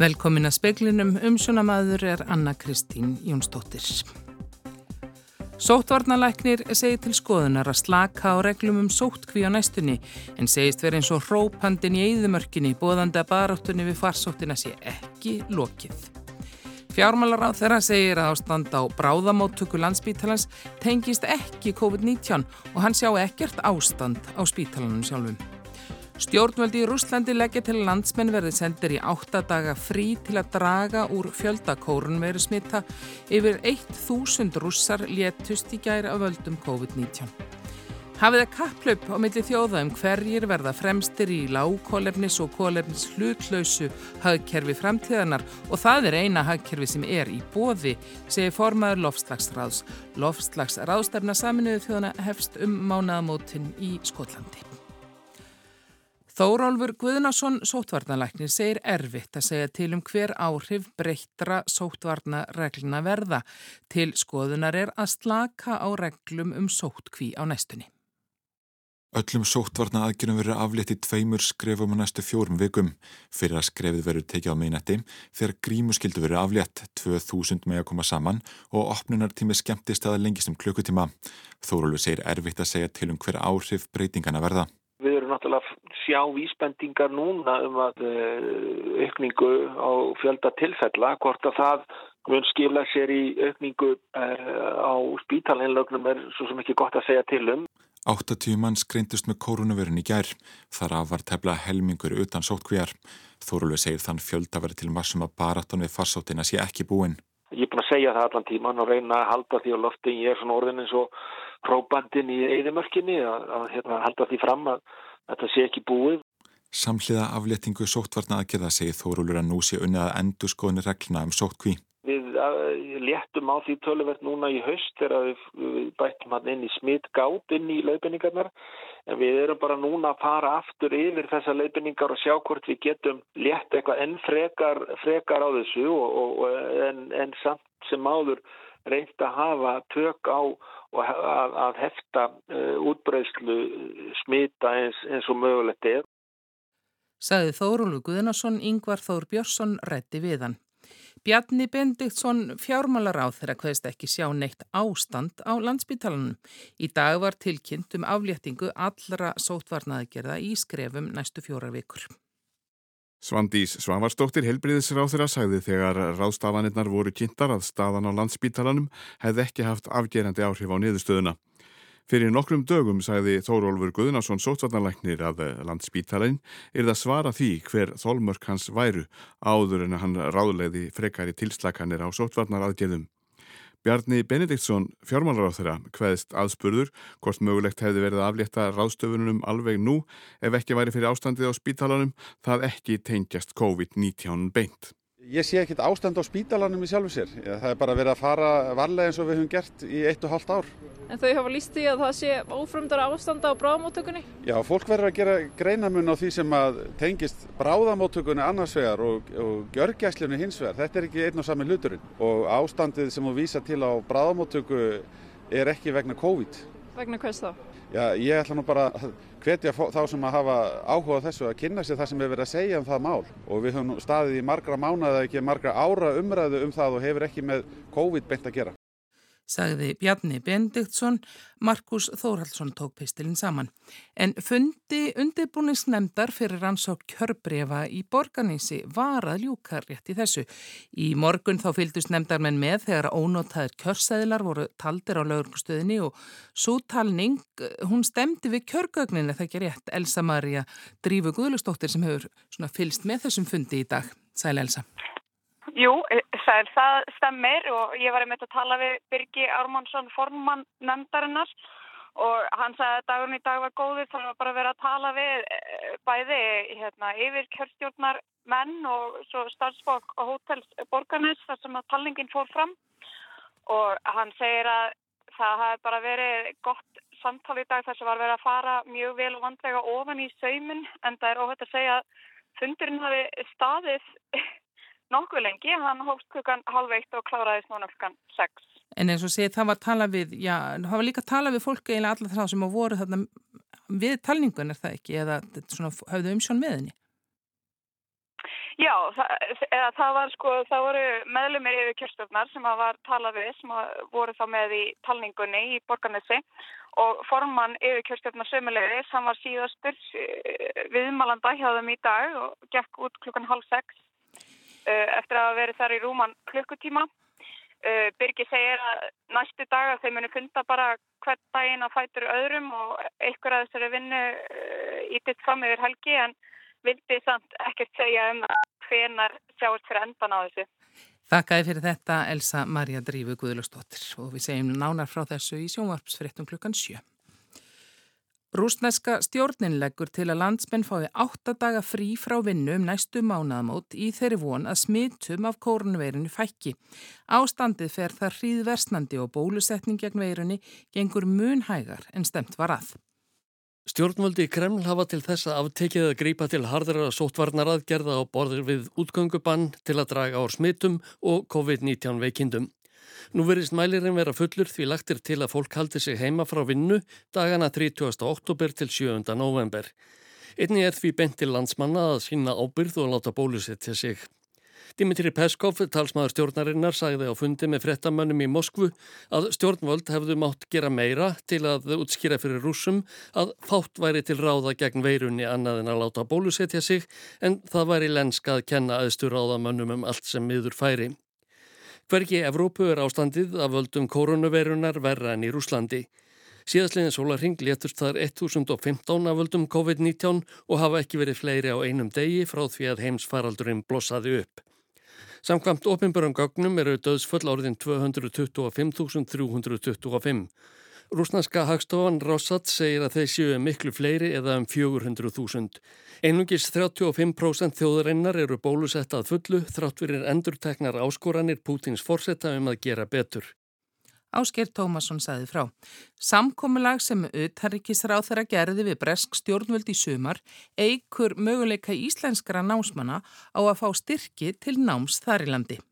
Velkomin að speklinum umsjónamaður er Anna Kristín Jónsdóttir. Sóttvarnalæknir segir til skoðunar að slaka á reglum um sóttkví á næstunni en segist verið eins og hrópandin í eigðumörkinni bóðandi að baráttunni við farsóttina sé ekki lokið. Fjármálar á þeirra segir að ástand á bráðamóttöku landsbítalans tengist ekki COVID-19 og hann sjá ekkert ástand á spítalanum sjálfum. Stjórnvöldi í Rúslandi leggja til landsmenn verði sendir í áttadaga frí til að draga úr fjöldakórun veru smita yfir 1000 rússar létust í gæri af völdum COVID-19. Hafið að kapplaup á milli þjóða um hverjir verða fremstir í lágkólefnis og kólefnis hlutlausu hagkerfi framtíðanar og það er eina hagkerfi sem er í bóði, segir formaður Lofslagsráðs. Lofslagsráðstefna saminuðu þjóðana hefst um mánaðamótin í Skotlandi. Þórólfur Guðnason sótvarnalæknir segir erfitt að segja til um hver áhrif breyttra sótvarnaregluna verða. Til skoðunar er að slaka á reglum um sótkví á næstunni. Öllum sóttvarna aðgjörum verður aflétt í tveimur skrefum á næstu fjórum vikum. Fyrir að skrefið verður tekið á meinetti þegar grímuskildu verður aflétt 2000 með að koma saman og opnunartími skemmtist aða lengist um klukkutíma. Þórólfur segir erfitt að segja til um hver áhrif breytingana verða. Erum náttúrulega að sjá vísbendingar núna um að uh, aukningu á fjölda tilfella, hvort að það mun skila sér í aukningu uh, á spítalinlögnum er svo sem ekki gott að segja til um. 80 mann skreindust með koronavirun í gær. Þar af var tefla helmingur utan sótkvíjar. Þórulegu segir þann fjölda verið til massum að baratan við farsóttina sé ekki búin. Ég er búin að segja það allan tíman og reyna að halda því á lofti. Ég er svona orðin eins og próbandin í eðimörkinni að, að hérna, halda því fram að þetta sé ekki búið. Samhliða afléttingu sóttvarna aðgerða segir Þórólur að nú sé unnið að endur skoðinu regluna um sóttkví. Við léttum á því töluvert núna í haust þegar við, bættum hann inn í smittgátt inn í laufinningarnar en við erum bara núna að fara aftur yfir þessa laufinningar og sjá hvort við getum létt eitthvað enn frekar, frekar á þessu og, og, en, en samt sem áður reynd að hafa tök á og að, að hefta uh, útbreyslu smita eins, eins og mögulegt er. Saði Þórulu Guðnason, Yngvar Þór Björnsson rétti við hann. Bjarni Bendiktsson fjármálar á þeirra hvaðist ekki sjá neitt ástand á landsbytalanum. Í dag var tilkynnt um afléttingu allra sótvarnaðgerða í skrefum næstu fjórar vikur. Svandís Svavarsdóttir helbriðisráþurra sagði þegar ráðstafanirnar voru kynntar að staðan á landsbítalanum hefði ekki haft afgerandi áhrif á niðurstöðuna. Fyrir nokkrum dögum sagði Þórólfur Guðnarsson sótvarnalæknir að landsbítalinn er það svara því hver þólmörk hans væru áður en hann ráðleiði frekari tilslakanir á sótvarnaraðgerðum. Bjarni Benediktsson, fjármálar á þeirra, hvaðist aðspurður hvort mögulegt hefði verið að aflétta ráðstöfunum alveg nú ef ekki væri fyrir ástandið á spítalanum það ekki tengjast COVID-19 beint. Ég sé ekkit ástand á spítalanum í sjálfu sér. Það er bara verið að fara varlega eins og við höfum gert í eitt og halvt ár. En þau hafa líst því að það sé ófrumdara ástand á bráðamóttökunni? Já, fólk verður að gera greinamun á því sem að tengist bráðamóttökunni annars vegar og, og gjörgæslunni hins vegar. Þetta er ekki einn og sami hluturinn. Og ástandið sem þú vísa til á bráðamóttöku er ekki vegna COVID. Vegna hvers þá? Já, ég ætla nú bara að hvetja þá sem að hafa áhuga þessu að kynna sér það sem hefur verið að segja um það mál. Og við höfum staðið í margra mánuða ekki margra ára umræðu um það og hefur ekki með COVID beint að gera sagði Bjarni Bendiktsson, Markus Þórhaldsson tók pistilinn saman. En fundi undirbúningsnemdar fyrir rannsók kjörbrefa í borganísi var að ljúka rétt í þessu. Í morgun þá fylgdust nemdarmenn með þegar ónótaðir kjörsæðilar voru taldir á laugurkustöðinni og svo talning, hún stemdi við kjörgögnin eða ekki rétt Elsa Maria Drífu Guðlustóttir sem hefur fylst með þessum fundi í dag. Sæl Elsa. Jú, sæl, það stemmir og ég var einmitt að tala við Birgi Ármannsson, formann nefndarinnar og hann sagði að dagurinn í dag var góður þannig að bara vera að tala við eh, bæði hérna, yfir kjörstjórnar menn og svo starfsfólk og hótelsborgarnis þar sem að talningin fór fram. Og hann segir að það hafi bara verið gott samtal í dag þar sem var verið að fara mjög vel og vandlega ofan í saumin en það er óhætt að segja að fundurinn hafi staðið nokkuð lengi, hann hófst klukkan halv eitt og kláraðist núna klukkan sex. En eins og segið, það var talað við, já, það var líka talað við fólk eiginlega allar þá sem á voru þarna við talningun er það ekki, eða svona, hafðu umsjón með henni? Já, það, eða, það var sko, það voru meðlumir yfir kjörstofnar sem að var talað við, sem að voru þá með í talningunni í Borgarnesi og formann yfir kjörstofnar sömulegis, hann var síðastur eh, viðmalanda hjá þeim í dag og gekk út klukkan halv sex eftir að hafa verið þar í rúman klukkutíma. Uh, Birgi segir að næstu dag að þeim muni funda bara hvert daginn að fætur öðrum og einhver að þessari vinnu uh, ítitt fram yfir helgi en vildi samt ekkert segja um hvenar sjáast fyrir endan á þessu. Þakkaði fyrir þetta Elsa Maria Drífu Guðlustóttir og við segjum nánar frá þessu í sjónvarpsfrittum klukkan 7. Rúsneska stjórnin leggur til að landsmenn fái 8 daga frí frá vinnu um næstu mánaðamót í þeirri von að smittum af kórnveirinu fækki. Ástandið fer þar hríðversnandi og bólusetning gegn veirunni gengur munhægar en stemt var að. Stjórnvöldi Kreml hafa til þess að aftekið að grípa til hardara sóttvarnaraðgerða á borðir við útgöngubann til að draga ár smittum og COVID-19 veikindum. Nú verist mælirinn vera fullur því lagtir til að fólk haldi sig heima frá vinnu dagana 30. oktober til 7. november. Einni er því bent til landsmanna að sína ábyrð og láta bólusetja sig. Dimitri Peskov, talsmaður stjórnarinnar, sagði á fundi með frettamönnum í Moskvu að stjórnvöld hefðu mátt gera meira til að útskýra fyrir rúsum að fátt væri til ráða gegn veirunni annað en að láta bólusetja sig en það væri lenska að kenna aðstur ráðamönnum um allt sem miður færi. Hvergi Evrópu er ástandið af völdum koronavirunar verra enn í Rúslandi. Síðastlegin sólarhing létust þar 1015 af völdum COVID-19 og hafa ekki verið fleiri á einum degi frá því að heimsfaraldurinn blossaði upp. Samkvamt ofinbjörgum gögnum eru döðsfull áriðin 225.325. Rúsnanska hagstofan Rossat segir að þeir séu miklu fleiri eða um 400.000. Einungis 35% þjóðarinnar eru bólusett að fullu þrátt fyrir endurteknar áskoranir Pútins forsetta um að gera betur. Ásker Tómasson saði frá. Samkomilag sem auðtarrikisráð þeirra gerði við bresk stjórnvöld í sumar eigur möguleika íslenskara námsmanna á að fá styrki til náms þar í landi.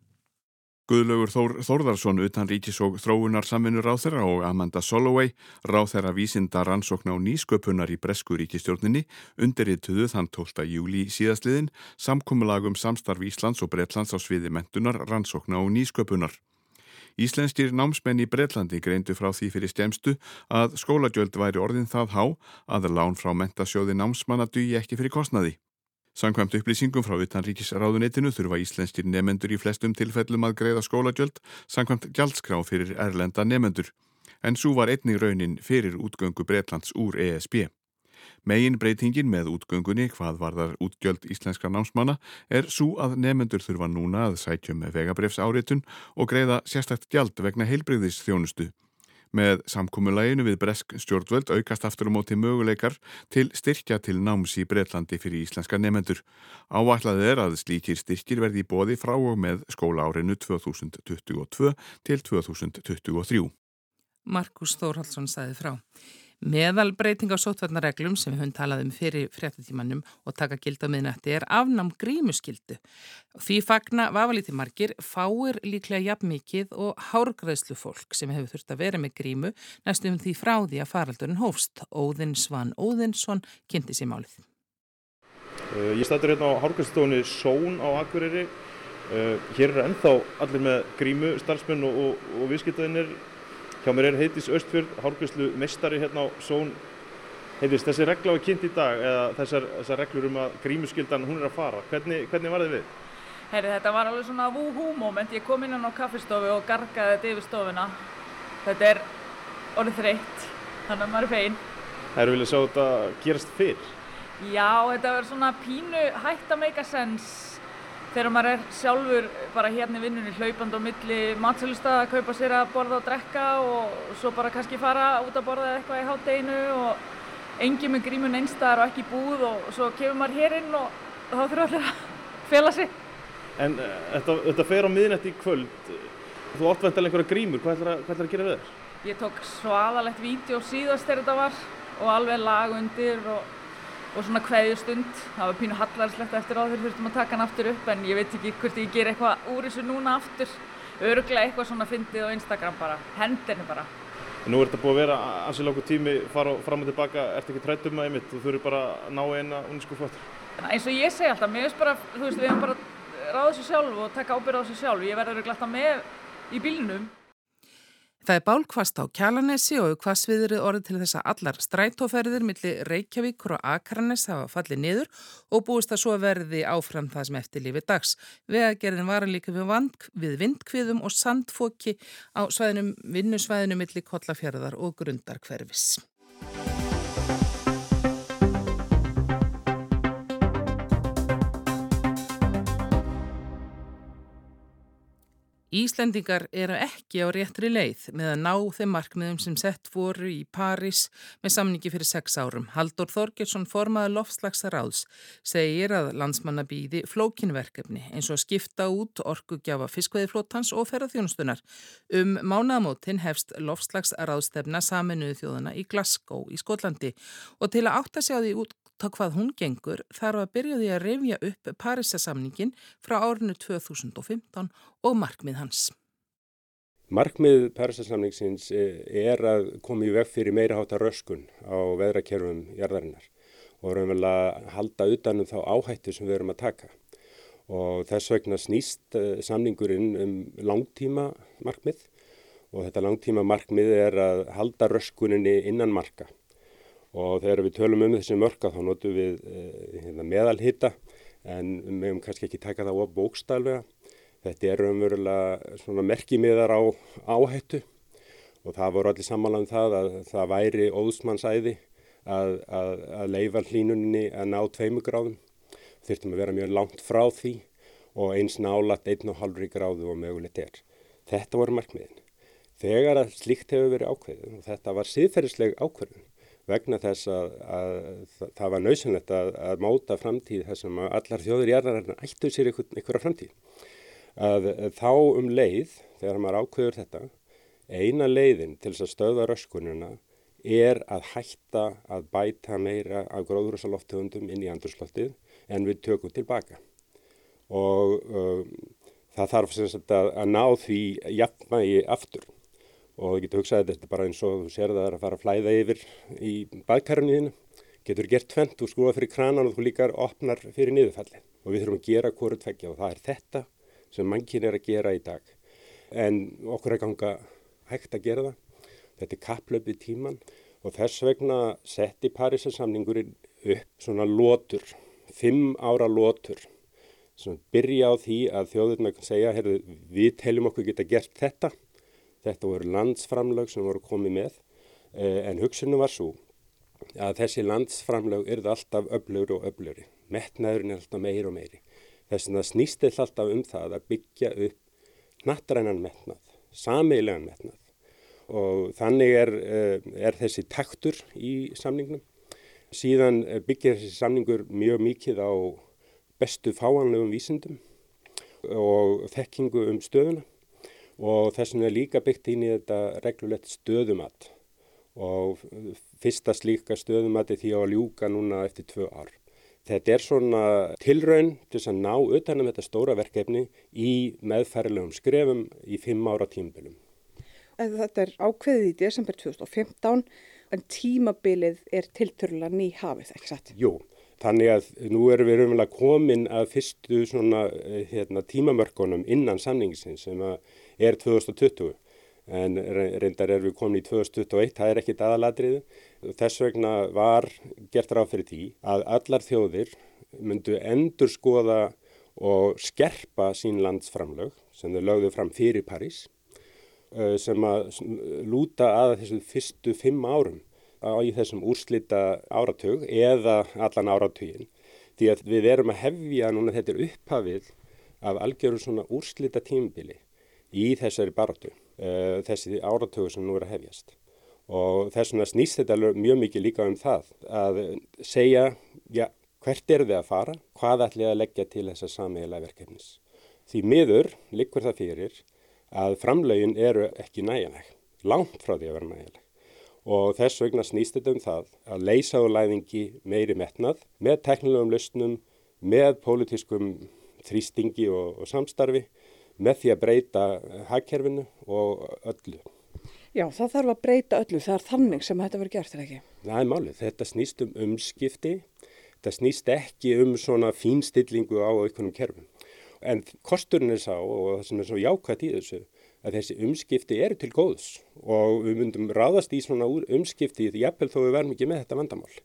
Guðlaugur Þór Þórðarsson utan ríkis og þróunar samvinnur ráð þeirra og Amanda Soloway ráð þeirra vísinda rannsókn á nýsköpunar í bresku ríkistjórninni undirrituðu þann 12. júli síðastliðin samkommulagum samstarf Íslands og Breitlands á sviði mentunar rannsókna og nýsköpunar. Íslenskir námsmenn í Breitlandi greindu frá því fyrir stemstu að skólagjöld væri orðin það há að lán frá mentasjóði námsmanna dugi ekki fyrir kostnaði. Sankvæmt upplýsingum frá utanríkisráðunetinu þurfa íslenskir nefendur í flestum tilfellum að greiða skólagjöld sankvæmt gjaldskrá fyrir erlenda nefendur. En svo var einnig raunin fyrir útgöngu Breitlands úr ESB. Megin breytingin með útgöngunni, hvað var þar útgjöld íslenska námsmanna, er svo að nefnendur þurfa núna að sætjum með vegabrefs áritun og greiða sérstækt gjald vegna heilbreyðis þjónustu. Með samkúmulæginu við bresk stjórnvöld aukast aftur á móti möguleikar til styrkja til náms í Breitlandi fyrir íslenska nefnendur. Áætlað er að slíkir styrkir verði í bóði frá og með skóla árinu 2022 til 2023. Markus Þórhaldsson sagði frá. Meðal breyting á sótvarnareglum sem við höfum talað um fyrir fréttatímanum og taka gild á miðnætti er afnám grímuskildu. Því fagna vafalíti margir fáir líklega jafn mikið og hárgræðslu fólk sem hefur þurft að vera með grímu næstum því frá því að faraldurinn hófst. Óðinn Svan Óðinsson kynnti sér málið. Uh, ég stættur hérna á hárgræðstofunni Són á Akureyri. Uh, hér eru ennþá allir með grímu starfsmenn og, og, og viðskiptaðinir Hjá mér er Heiðis Östfjörð, hálfgjörslu mestari hérna á Són. Heiðis, þessi regla var kynnt í dag, eða þessar, þessar reglur um að grímuskyldan hún er að fara. Hvernig, hvernig var þið við? Herri, þetta var alveg svona woohoo moment. Ég kom inn á kaffistofu og gargaði þetta yfir stofuna. Þetta er orðið þreytt, þannig að maður er fein. Það eru viljað sjá þetta gerast fyrr? Já, þetta verður svona pínu hægt að make a sense þegar maður er sjálfur bara hérna í vinnunni hlaupand á milli matsölustað að kaupa sér að borða og drekka og svo bara kannski fara út að borða eitthvað í hátteginu og engi með grímun einstæðar og ekki búð og svo kemur maður hér inn og þá þurfa allir að fela sig. En uh, þetta, þetta fer á miðnætti í kvöld, þú áttvendalega einhverja grímur, hvað ætlar að, að gera við þér? Ég tók svaðalegt vídeo síðast þegar þetta var og alveg lag undir og og svona kveðjustund. Það var pínu hallarslegt eftir á þegar þurftum að taka hann aftur upp en ég veit ekki hvort ég ger eitthvað úr þessu núna aftur. Öruglega eitthvað svona fyndið á Instagram bara, hendinni bara. Nú er þetta búið að vera ansið lóku tími, fara fram og tilbaka, ert ekki trættum að einmitt, þú þurfur bara að ná eina unísku flottur? Eins og ég segi alltaf, mér finnst bara, þú veist, við hefum bara ráða sér sjálf og taka ábyrða á sér sjálf. Ég verður ekki alltaf með í bílnum. Það er bálkvast á Kjalanesi og hvassviðrið orðið til þess að allar strætóferðir millir Reykjavíkur og Akranes hafa fallið niður og búist að svo verði áfram það sem eftir lífi dags. Vegagerðin var líka við, við vindkviðum og sandfóki á vinnusvæðinu millir Kollafjörðar og Grundarkverfis. Íslendingar eru ekki á réttri leið með að ná þeim markmiðum sem sett voru í París með samningi fyrir sex árum. Haldur Þorgjursson formaði lofslagsraðs segir að landsmannabíði flókinverkefni eins og skipta út orkugjafa fiskveiðflótans og ferðarþjónustunar. Um mánamótin hefst lofslagsraðstefna saminuðu þjóðana í Glasgow í Skotlandi og til að átta sig á því út á hvað hún gengur þarf að byrja því að reyfja upp Parísasamningin frá árinu 2015 og markmið hans. Markmið Parísasamningsins eh, er að koma í veg fyrir meira hátta röskun á veðrakerfum jarðarinnar og raunverulega að halda utanum þá áhættu sem við erum að taka. Og þess vegna snýst eh, samningurinn um langtíma markmið og þetta langtíma markmið er að halda röskuninni innan marka og þegar við tölum um þessi mörka þá notum við eh, hérna, meðalhitta en við meðum kannski ekki taka það á bókstælvega. Þetta er umverulega svona merkimiðar á áhættu og það voru allir samanlega um það að það væri óðsmannsæði að, að, að leifa hlínunni að ná tveimu gráðum. Þurftum að vera mjög langt frá því og eins nálat einn og halvri gráðu og mögulegt er. Þetta voru markmiðin. Þegar að slíkt hefur verið ákveðin og þetta var siðferðisleg ákveðin vegna þess að, að það var nöysunlegt að, að móta framtíð þessum að allar þjóður erðararinn ættu sér ykkur, ykkur framtíð. Að þá um leið, þegar maður ákveður þetta, eina leiðin til þess að stöða röskununa er að hætta að bæta meira af gróðurúsaloftegundum inn í andurslóttið en við tökum tilbaka. Og um, það þarf að, að ná því jafnmægi aftur og þú getur hugsað þetta er bara eins og þú sér það að fara að flæða yfir í baðkarunni þínu. Getur gert tvent, þú skrúa fyrir kranan og þú líkar opnar fyrir niðurfalli og við þurfum að gera hverju tveggja og það er þetta sem mannkinn er að gera í dag. En okkur er ganga hægt að gera það. Þetta er kapplöpið tíman og þess vegna setti Parísasamningurinn upp svona lótur fimm ára lótur sem byrja á því að þjóðurna segja, heyrðu, við teljum okkur geta gert þetta Þetta voru landsframlög sem voru komið með eh, en hugsunum var svo að þessi landsframlög eru alltaf öflögur og öflögri. Metnaðurinn er alltaf meiri og meiri. Þess að það snýst alltaf um það að byggja upp nattrænan metnað, sameilegan metnað og þannig er, eh, er þessi taktur í samningnum. Síðan byggja þessi samningur mjög mikið á bestu fáanlegum vísindum og þekkingu um stöðuna og þess vegna er líka byggt inn í þetta reglulegt stöðumat og fyrsta slíka stöðumati því að ljúka núna eftir tvö ár. Þetta er svona tilraun til að ná utanum þetta stóra verkefni í meðfærilegum skrefum í fimm ára tímbilum. Þetta er ákveðið í desember 2015 en tímabilið er tilturlega ný hafið, ekki satt? Jú, þannig að nú erum við umvel að komin að fyrstu svona eh, hérna, tímamörkunum innan samningsin sem að er 2020 en reyndar er við komin í 2021, það er ekkit aðaladriðu. Þess vegna var gert ráð fyrir því að allar þjóðir myndu endur skoða og skerpa sín landsframlög sem þau lögðu fram fyrir París eh, sem að lúta að þessu fyrstu fimm árum á í þessum úrslita áratug eða allan áratugin. Því að við erum að hefja núna þetta upphafið af algjörur svona úrslita tímbili í þessari baratu, uh, þessi áratögu sem nú er að hefjast. Og þess vegna snýst þetta mjög mikið líka um það að segja, já, hvert er þið að fara, hvað ætlið að leggja til þessa sameigilega verkefnis. Því miður likur það fyrir að framlögin eru ekki næjanleg, langt frá því að vera næjanleg. Og þess vegna snýst þetta um það að leysa á læðingi meiri metnað með teknilegum lausnum, með pólitískum þrýstingi og, og samstarfi með því að breyta hagkerfinu og öllu. Já, það þarf að breyta öllu. Það er þannig sem þetta verður gert, er ekki? Það er málið. Þetta snýst um umskipti. Það snýst ekki um svona fínstillingu á einhvernum kerfum. En kosturinn er sá og það sem er svo jákvæmt í þessu að þessi umskipti eru til góðs og við myndum ráðast í svona umskipti því jafnvel þó við verðum ekki með þetta vandamál.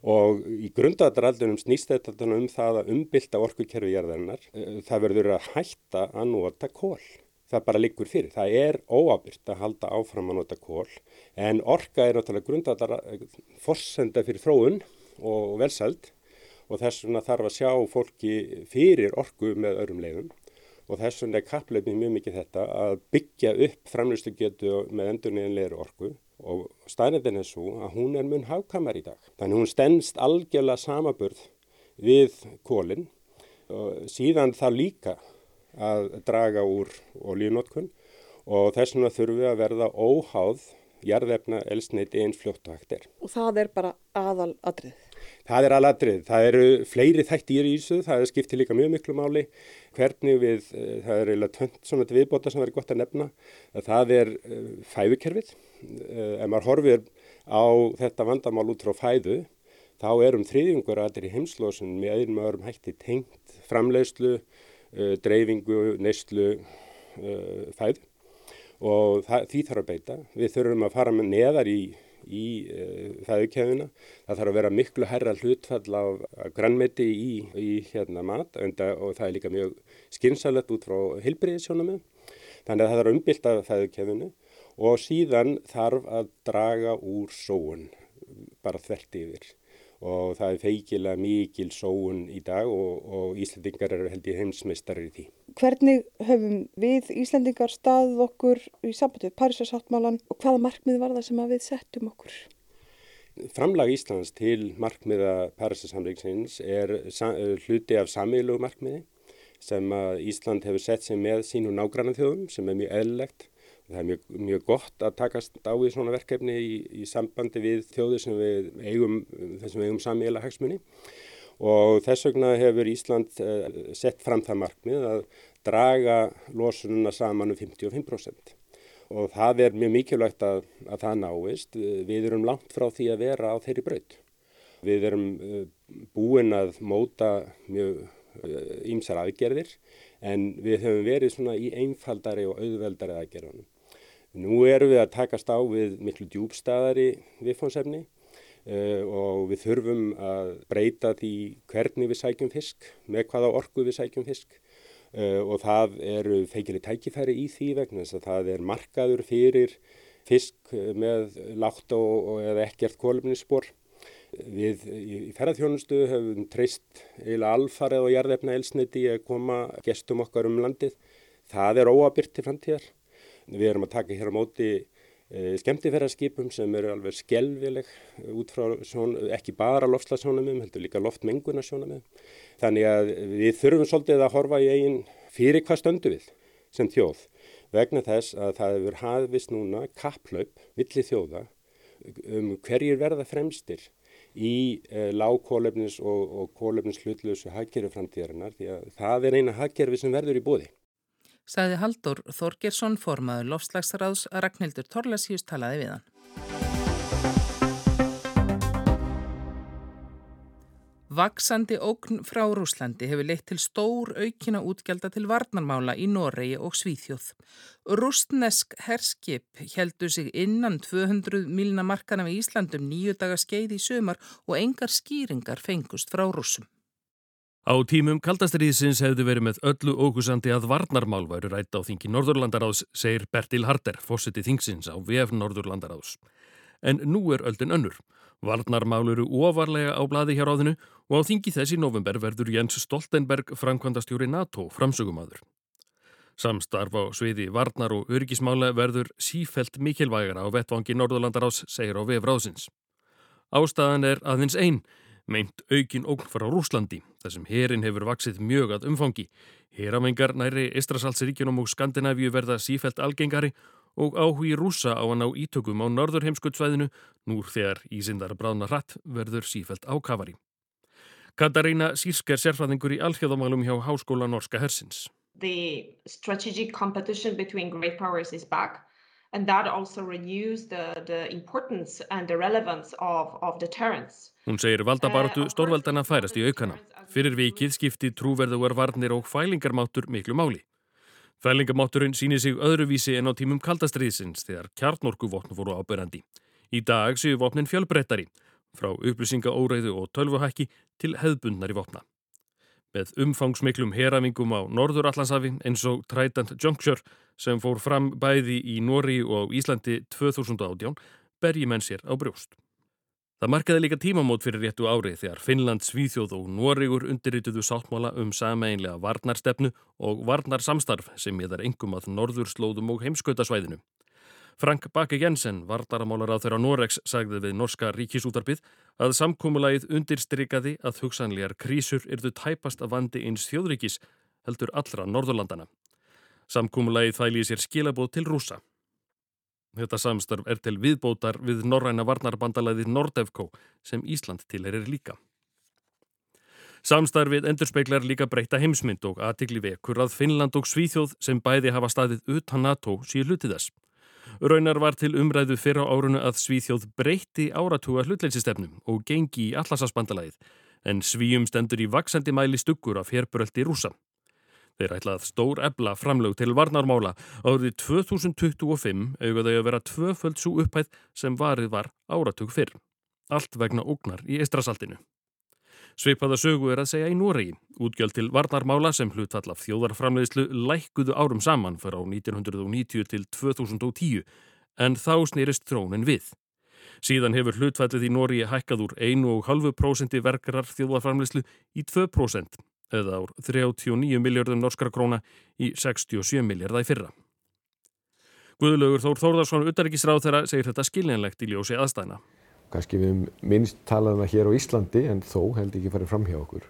Og í grundadraldunum snýst þetta um það að umbylta orkukerfi jarðarinnar. Eh, það verður að hætta að nota kól. Það bara liggur fyrir. Það er óabyrt að halda áfram að nota kól en orka er náttúrulega grundadra forsenda fyrir þróun og velsæld og þess vegna þarf að sjá fólki fyrir orku með öðrum leiðum og þess vegna er kappleipið mjög mikið þetta að byggja upp framlýstu getu með endurniðinleiri orku og staðnendin er svo að hún er mun hákamar í dag. Þannig hún stennst algjörlega samaburð við kólinn og síðan það líka að draga úr olíunótkun og þess vegna þurfum við að verða óháð jarðefna elsneiti eins fljótt og hægt er. Og það er bara aðal adrið? Það er aðladrið. Það eru fleiri þættir í þessu, það skiptið líka mjög miklu máli. Hvernig við, eh, það er eiginlega tönt svona til viðbóta sem verður gott að nefna, að það er eh, fæðukerfið. Eh, ef maður horfir á þetta vandamál út frá fæðu, þá erum þriðjungur aðeir í heimslósun með einum öðrum hætti tengt framleiðslu, dreifingu, neyslu, fæðu og það, því þarf að beita. Við þurfum að fara með neðar í í uh, fæðukefina. Það þarf að vera miklu herra hlutfall af, grannmeti í, í hérna mat enda, og það er líka mjög skynsalett út frá hilbriðisjónum. Þannig að það þarf að umbylta fæðukefinu og síðan þarf að draga úr sóun bara þvert yfir og það er feikilega mikil sóun í dag og, og Íslandingar eru held í heimsmeistar í því. Hvernig höfum við Íslandingar staðið okkur í sambandið Parísasáttmálan og hvaða markmið var það sem við settum okkur? Framlag Íslands til markmiða Parísasamleiksins er hluti af samílug markmiði sem Ísland hefur sett sig með sínu nágrannan þjóðum sem er mjög eðlilegt Það er mjög, mjög gott að takast á í svona verkefni í, í sambandi við þjóðir sem við eigum, þessum eigum samíla hagsmunni og þess vegna hefur Ísland uh, sett fram það markmið að draga losununa saman um 55% og það er mjög mikilvægt að, að það náist. Við erum langt frá því að vera á þeirri braut. Við erum uh, búin að móta mjög ímsar uh, aðgerðir en við höfum verið svona í einfaldari og auðveldari aðgerðunum. Nú erum við að takast á við miklu djúbstæðari viðfónsefni uh, og við þurfum að breyta því hvernig við sækjum fisk, með hvaða orku við sækjum fisk uh, og það eru feikileg tækifæri í því vegna þess að það er markaður fyrir fisk með látt og, og eða ekkert kólumnisspor. Við í ferðarþjónustu höfum treyst eila alfarið og jarðefna elsniti að koma gestum okkar um landið. Það er óabyrt til framtíðar. Við erum að taka hér á móti e, skemmtifæraskipum sem eru alveg skelvileg út frá sjón, ekki bara loftslagsjónamum, heldur líka loftmengunarsjónamum. Þannig að við þurfum svolítið að horfa í eigin fyrir hvað stöndu við sem þjóð vegna þess að það hefur hafist núna kapplaup milli þjóða um hverjir verða fremstir í e, lágkólefnis og, og kólefnis hlutlösu hagkerfi framtíðarinnar því að það er eina hagkerfi sem verður í bóði sagði Haldur Þorgersson formaður lofslagsráðs að Ragnhildur Torlasíus talaði við hann. Vaksandi ógn frá Rúslandi hefur leitt til stór aukina útgelda til varnarmála í Noregi og Svíþjóð. Rústnesk herskip heldur sig innan 200 milna markana við Íslandum nýju daga skeið í sömar og engar skýringar fengust frá rúsum. Á tímum kaldastriðsins hefðu verið með öllu ógusandi að varnarmál væru rætt á þingi Norðurlandaráðs, segir Bertil Harder, fósiti þingsins á VF Norðurlandaráðs. En nú er öldin önnur. Varnarmál eru ofarlega á bladi hér á þinu og á þingi þessi november verður Jens Stoltenberg framkvæmdastjóri NATO framsögumadur. Samstarf á sviði varnar og örgismála verður sífelt mikilvægara á vettvangi Norðurlandaráðs, segir á VF Ráðsins. Ástæðan er aðeins einn, meint aukin ógn frá Rúslandi, þar sem herin hefur vaksið mjög að umfangi. Heramengar næri Estrasalsríkjunum og Skandinavíu verða sífælt algengari og áhugi rúsa á að ná ítökum á norður heimskuttsvæðinu núr þegar ísindar bráðna hratt verður sífælt ákafari. Katarína Sírsker sérfræðingur í alþjóðamálum hjá Háskóla Norska Hersins. The strategic competition between great powers is back and that also renews the, the importance and the relevance of, of deterrence. Hún segir valdabaratu stórveldana færast í aukana. Fyrir vikið skipti trúverðuar varnir og fælingarmáttur miklu máli. Fælingarmátturinn sýnir sig öðruvísi en á tímum kaldastriðsins þegar kjarnorkuvopn voru ábyrjandi. Í dag séu vopnin fjölbrettari, frá upplýsingaóreiðu og tölvuhækki til hefðbundnari vopna. Með umfangsmiklum heramingum á Norður-Allandsafi eins og Trident Juncture sem fór fram bæði í Nóri og Íslandi 2018 berji menn sér á brjóst. Það markaði líka tímamót fyrir réttu ári þegar Finnland, Svíþjóð og Nórigur undirrituðu sáttmála um sameinlega varnarstefnu og varnarsamstarf sem miðar engum að norðurslóðum og heimskautasvæðinu. Frank Bakke Jensen, vardaramálar á þeirra Noregs, sagði við Norska ríkisútarpið að samkómulagið undirstrykkaði að hugsanlegar krísur yrðu tæpast af vandi eins þjóðríkis heldur allra Norðurlandana. Samkómulagið þæli sér skilabóð til rúsa. Þetta samstarf er til viðbótar við norræna varnarbandalæðið Nordefco sem Ísland tilerir líka. Samstarfið endurspeglar líka breyta heimsmynd og aðtikli vekur að Finnland og Svíþjóð sem bæði hafa staðið utan NATO síður hlutið þess. Raunar var til umræðu fyrir á árunu að Svíþjóð breyti áratúa hlutleysistefnum og gengi í allarsasbandalæðið en Svíum stendur í vaksandi mæli stuggur af herbröldi rúsa. Þeir ætlað stór ebla framlög til varnarmála árið 2025 auðvitað að vera tvöföld svo upphæð sem varið var áratug fyrr. Allt vegna ógnar í Eistrasaltinu. Sveipaða sögu er að segja í Noregi. Útgjöld til varnarmála sem hlutfall af þjóðarframleiðslu lækkuðu árum saman fyrir á 1990 til 2010 en þá snýrist trónin við. Síðan hefur hlutfallið í Noregi hækkað úr 1,5% verkarar þjóðarframleiðslu í 2% eða ár 39 miljardum norskara króna í 67 miljardar í fyrra. Guðlaugur Þór Þórðarsson, utarrikisráð þeirra, segir þetta skiljanlegt í ljósi aðstæðina. Kanski við minnst talaðum að hér á Íslandi, en þó held ekki farið fram hjá okkur,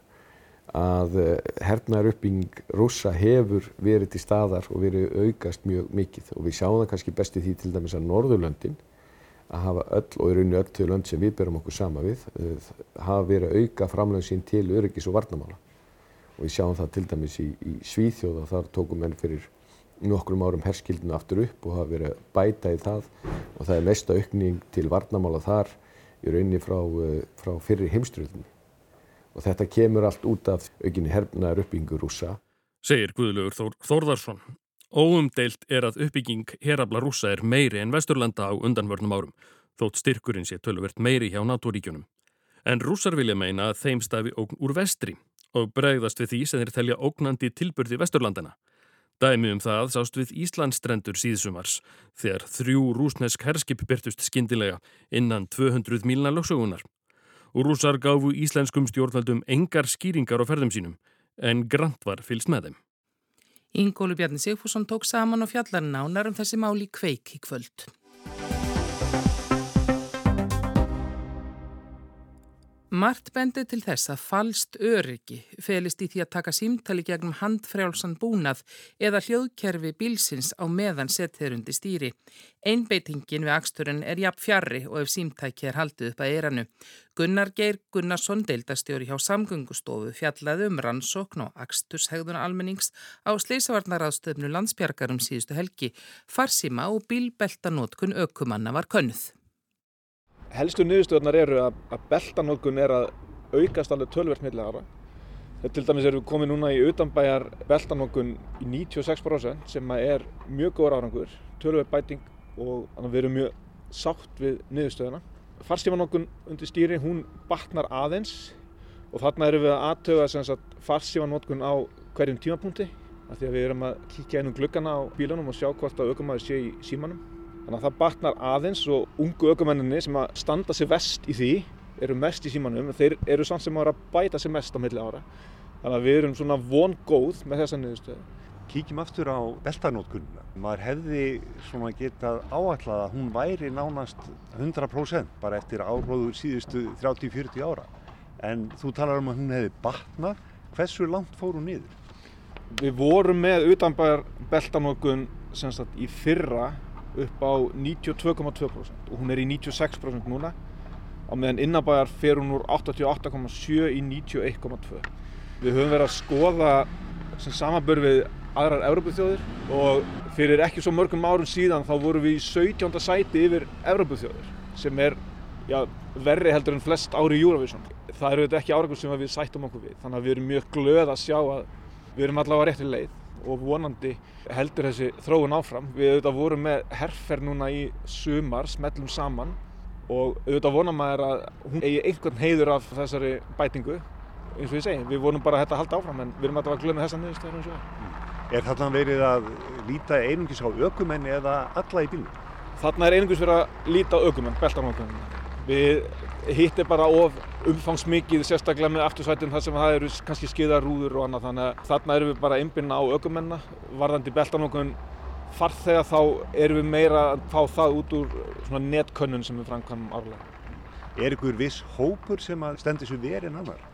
að eh, hernaðar uppbygging rúsa hefur verið til staðar og verið aukast mjög mikið og við sjáum það kannski besti því til dæmis að Norðurlöndin að hafa öll og í rauninu öll þau lönd sem við berum okkur sama við eh, hafa verið auka framlega sín til öryggis og varnamála og við sjáum það til dæmis í, í Svíþjóð og þar tókum menn fyrir nokkrum árum herskildinu aftur upp og hafa verið bæta í það og það er mesta aukning til varnamála þar í rauninni frá, eh, frá fyrir heimströðinni og þetta kemur allt út af aukinni hernaðar uppbyggingu rúsa. Segir Guðlaugur Þór, Þórðarsson. Óumdeilt er að uppbygging herabla rúsa er meiri en vesturlanda á undanvörnum árum, þótt styrkurinn sé tölvert meiri hjá NATO-ríkjunum. En rúsar vilja meina að þeim stafi ógn úr vestri og bregðast við því sem þeir telja ógnandi tilbyrði vesturlandina. Dæmi um það sást við Íslandstrendur síðsumars þegar þrjú rúsnesk herskip byrtust skindilega innan 200 mílna lögsögunar. Og rúsar gafu íslenskum stjórnvaldum engar skýringar á ferðum sínum en grant var fylst með þeim. Ingólu Bjarni Sigfússon tók saman og fjallar nánar um þessi máli kveik í kvöld. Mart bendi til þess að falst öryggi felist í því að taka símtali gegnum handfrjálsan búnað eða hljóðkerfi bílsins á meðan setþeir undir stýri. Einbeitingin við aksturinn er jafn fjarrri og ef símtæki er haldið upp að eranu. Gunnar Geir Gunnarsson, deildastjóri hjá samgöngustofu, fjallaði um rannsókn og aksturshegðuna almennings á sleisavarnaraðstöfnu landsbjargarum síðustu helgi. Farsima og bílbeltanótkun ökumanna var könnuð helstu niðurstöðunar eru að, að beltanókun er að aukast alveg tölvert millega ára. Þetta til dæmis við komið núna í utanbæjar beltanókun í 96% sem er mjög góður árangur, tölvert bæting og við erum mjög sátt við niðurstöðuna. Farsífanókun undir stýri, hún batnar aðeins og þarna erum við að aðtöga farsífanókun á hverjum tímapunkti af því að við erum að kíkja einum gluggana á bílanum og sjá hvort að aukumæður sé í símanum Þannig að það batnar aðeins og ungu ökumenninni sem að standa sér vest í því eru mest í símanum, þeir eru samt sem að bæta sér mest á milli ára. Þannig að við erum svona von góð með þessa niðurstöðu. Kíkjum aftur á beltanótkunna. Maður hefði svona getað áallega að hún væri nánast 100% bara eftir áróður síðustu 30-40 ára. En þú talar um að hún hefði batnað. Hversu langt fór hún niður? Við vorum með utanbæjar beltanótkun í fyrra upp á 92,2% og hún er í 96% núna á meðan innabæjar fer hún úr 88,7 í 91,2 Við höfum verið að skoða sem samanbör við aðrar Evrópuþjóðir og fyrir ekki svo mörgum árum síðan þá vorum við í 17. sæti yfir Evrópuþjóðir sem er já, verri heldur en flest ári í Eurovision. Það eru þetta ekki árakur sem við sættum okkur við þannig að við erum mjög glöð að sjá að við erum allavega rétti leið og vonandi heldur þessi þróun áfram. Við auðvitað vorum með herfer núna í sumar, smellum saman og auðvitað vonum maður að hún eigi einhvern heiður af þessari bætingu eins og ég segi, við vonum bara að þetta halda áfram en við erum alltaf að glöna þessa niðurstöður eins og Er þarna verið að líta einungis á ökumenni eða alla í bílunum? Þarna er einungis verið að líta á ökumenn, beltarnókunum. Við hittir bara of umfangsmikið sérstaklega með aftursvætum þar sem það eru kannski skiðarúður og annað þannig að þarna erum við bara að innbyrna á ökumenna varðandi beltarnókun farþega þá erum við meira að fá það út úr svona netkönnun sem við framkvæmum árlega. Er ykkur viss hópur sem að stendur sér verið en annar?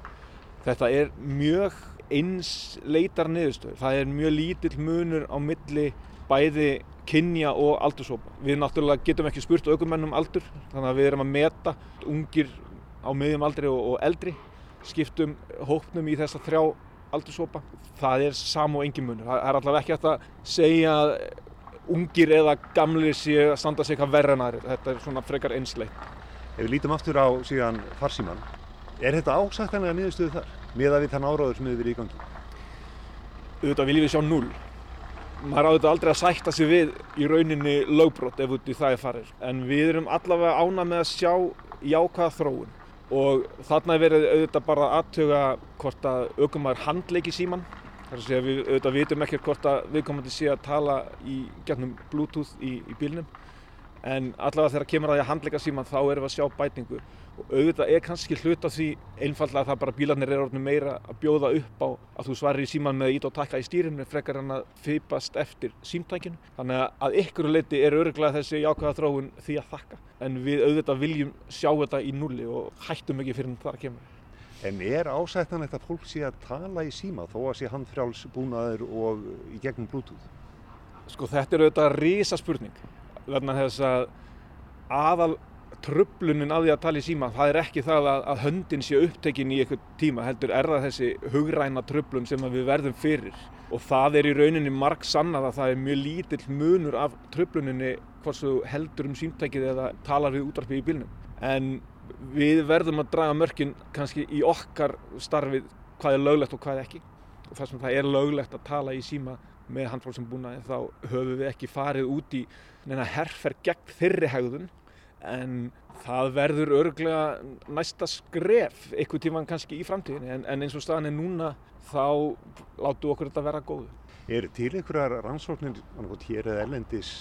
Þetta er mjög einsleitar niðurstöður. Það er mjög lítill munur á milli bæði kynja og aldurshópa. Við náttúrulega getum ekki spurt aukumennum aldur, þannig að við erum að meta ungir á miðjum aldri og, og eldri, skiptum hópnum í þessa þrjá aldurshópa. Það er sam og engin munur. Það er allavega ekki hægt að segja að ungir eða gamlir séu að standa sig eitthvað verra en aðri. Þetta er svona frekar einsleitt. Ef við lítum aftur á síðan farsíman, er þetta ásættanlega niðurstöðu þar? Miða við þann áráður sem hefur verið í gangi? Auðvitað viljum við sjá null maður áður aldrei að sætta sig við í rauninni lögbrot ef út í það er farið. En við erum allavega ána með að sjá jákvæða þróun. Og þarna er verið auðvitað bara aðtöga hvort að aukumar handleiki síman þar að segja við auðvitað vitum ekkert hvort að viðkomandi sé að tala í gegnum bluetooth í, í bílnum. En allavega þegar kemur að því að handleika síman þá erum við að sjá bætingu og auðvitað er kannski hlut af því einfallega að það bara bílarnir er orðinu meira að bjóða upp á að þú svarir í síman með ít og takka í stýrinu frekar en að fipast eftir símtækinu. Þannig að ykkur leiti er öruglega þessi jákvæða þróun því að þakka. En við auðvitað viljum sjá þetta í nulli og hættum ekki fyrir það að kemur. En er ásættanlegt að fólk sé að tala í síma þó að sé handfrjáls búnaður og í gegnum bluetooth? Sko þetta er auðvitað risa spurning verðan þess að aðal trublunin af því að tala í síma það er ekki það að, að höndin sé upptekinn í eitthvað tíma heldur er það þessi hugræna trublun sem við verðum fyrir. Og það er í rauninni marg sannað að það er mjög lítill munur af trubluninni hvort þú heldur um símtækið eða talar við útvarpið í bílnum. En við verðum að draga mörkin kannski í okkar starfið hvað er löglegt og hvað ekki. Og þar sem það er löglegt að tala í síma með handfólksum búnaði þá höfum við ekki farið út í herfer gegn þeirri hegðun en það verður örglega næsta skref eitthvað tíman kannski í framtíðinni en, en eins og staðan er núna þá látu okkur þetta vera góðu. Er til einhverjar rannsóknir hér eða ellendis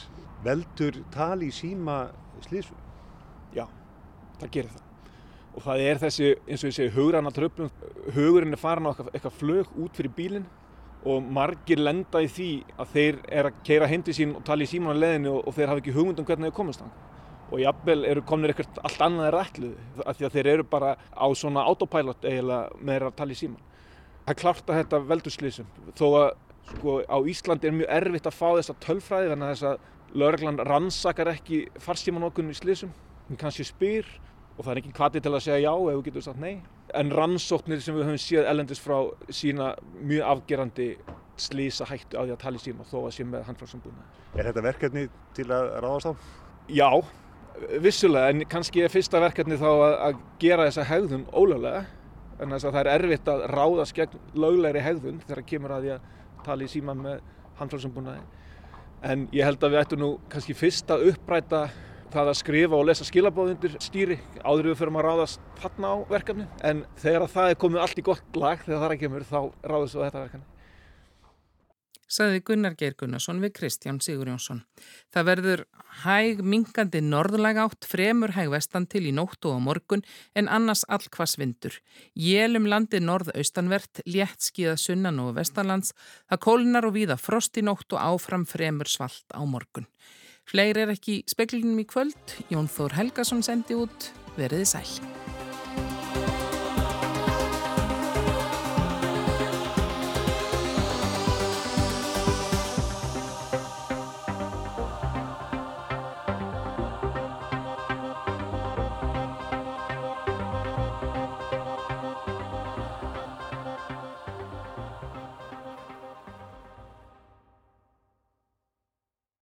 veldur tali í síma slísu? Já, það gerir það og það er þessi, eins og ég segi, hugranna tröflum hugurinn er farin á eitthvað, flög út fyrir bílinn og margir lenda í því að þeir er að keira hindi sín og tala í síman á leðinu og, og þeir hafa ekki hugmynd um hvernig þeir komast þannig og jafnvel eru kominir eitthvað allt annað er ætluð af því að þeir eru bara á svona autopilot eiginlega með þeirra að tala í síman. Það er klart að þetta veldur slísum þó að sko á Íslandi er mjög erfitt að fá þessa tölfræði þannig að þess að lögreglan rannsakar ekki farsíman okkur í slísum, hún kannski spyr og það er ekki kvati til að segja já ef þú getur sagt nei. En rannsóknir sem við höfum séð ellendis frá sína mjög afgerandi slísa hættu á því að tala í síma þó að sé með handfraksambúna. Er þetta verkefni til að ráðast á? Já, vissulega en kannski er fyrsta verkefni þá að, að gera þessa hegðun ólöglega en þess að það er erfitt að ráðast gegn löglegri hegðun þegar kemur að því að tala í síman með handflóðsambúnaði en ég held að við ættum nú kannski fyrst að uppræta það að skrifa og lesa skilabóðundir stýri áður við fyrir að ráðast þarna á verkefni en þegar það er komið allt í gott lag þegar það er ekki mjög þá ráðast við þetta verkefni Saði Gunnar Geir Gunnarsson við Kristján Sigur Jónsson. Það verður hæg mingandi norðlæg átt fremur hæg vestan til í nóttu og morgun en annars allkvass vindur. Jélum landi norðaustanvert, létt skíða sunnan og vestanlands, það kólinar og víða frost í nótt og áfram fremur svalt á morgun. Fleiri er ekki speklinum í kvöld, Jón Þór Helgason sendi út, veriði sæl.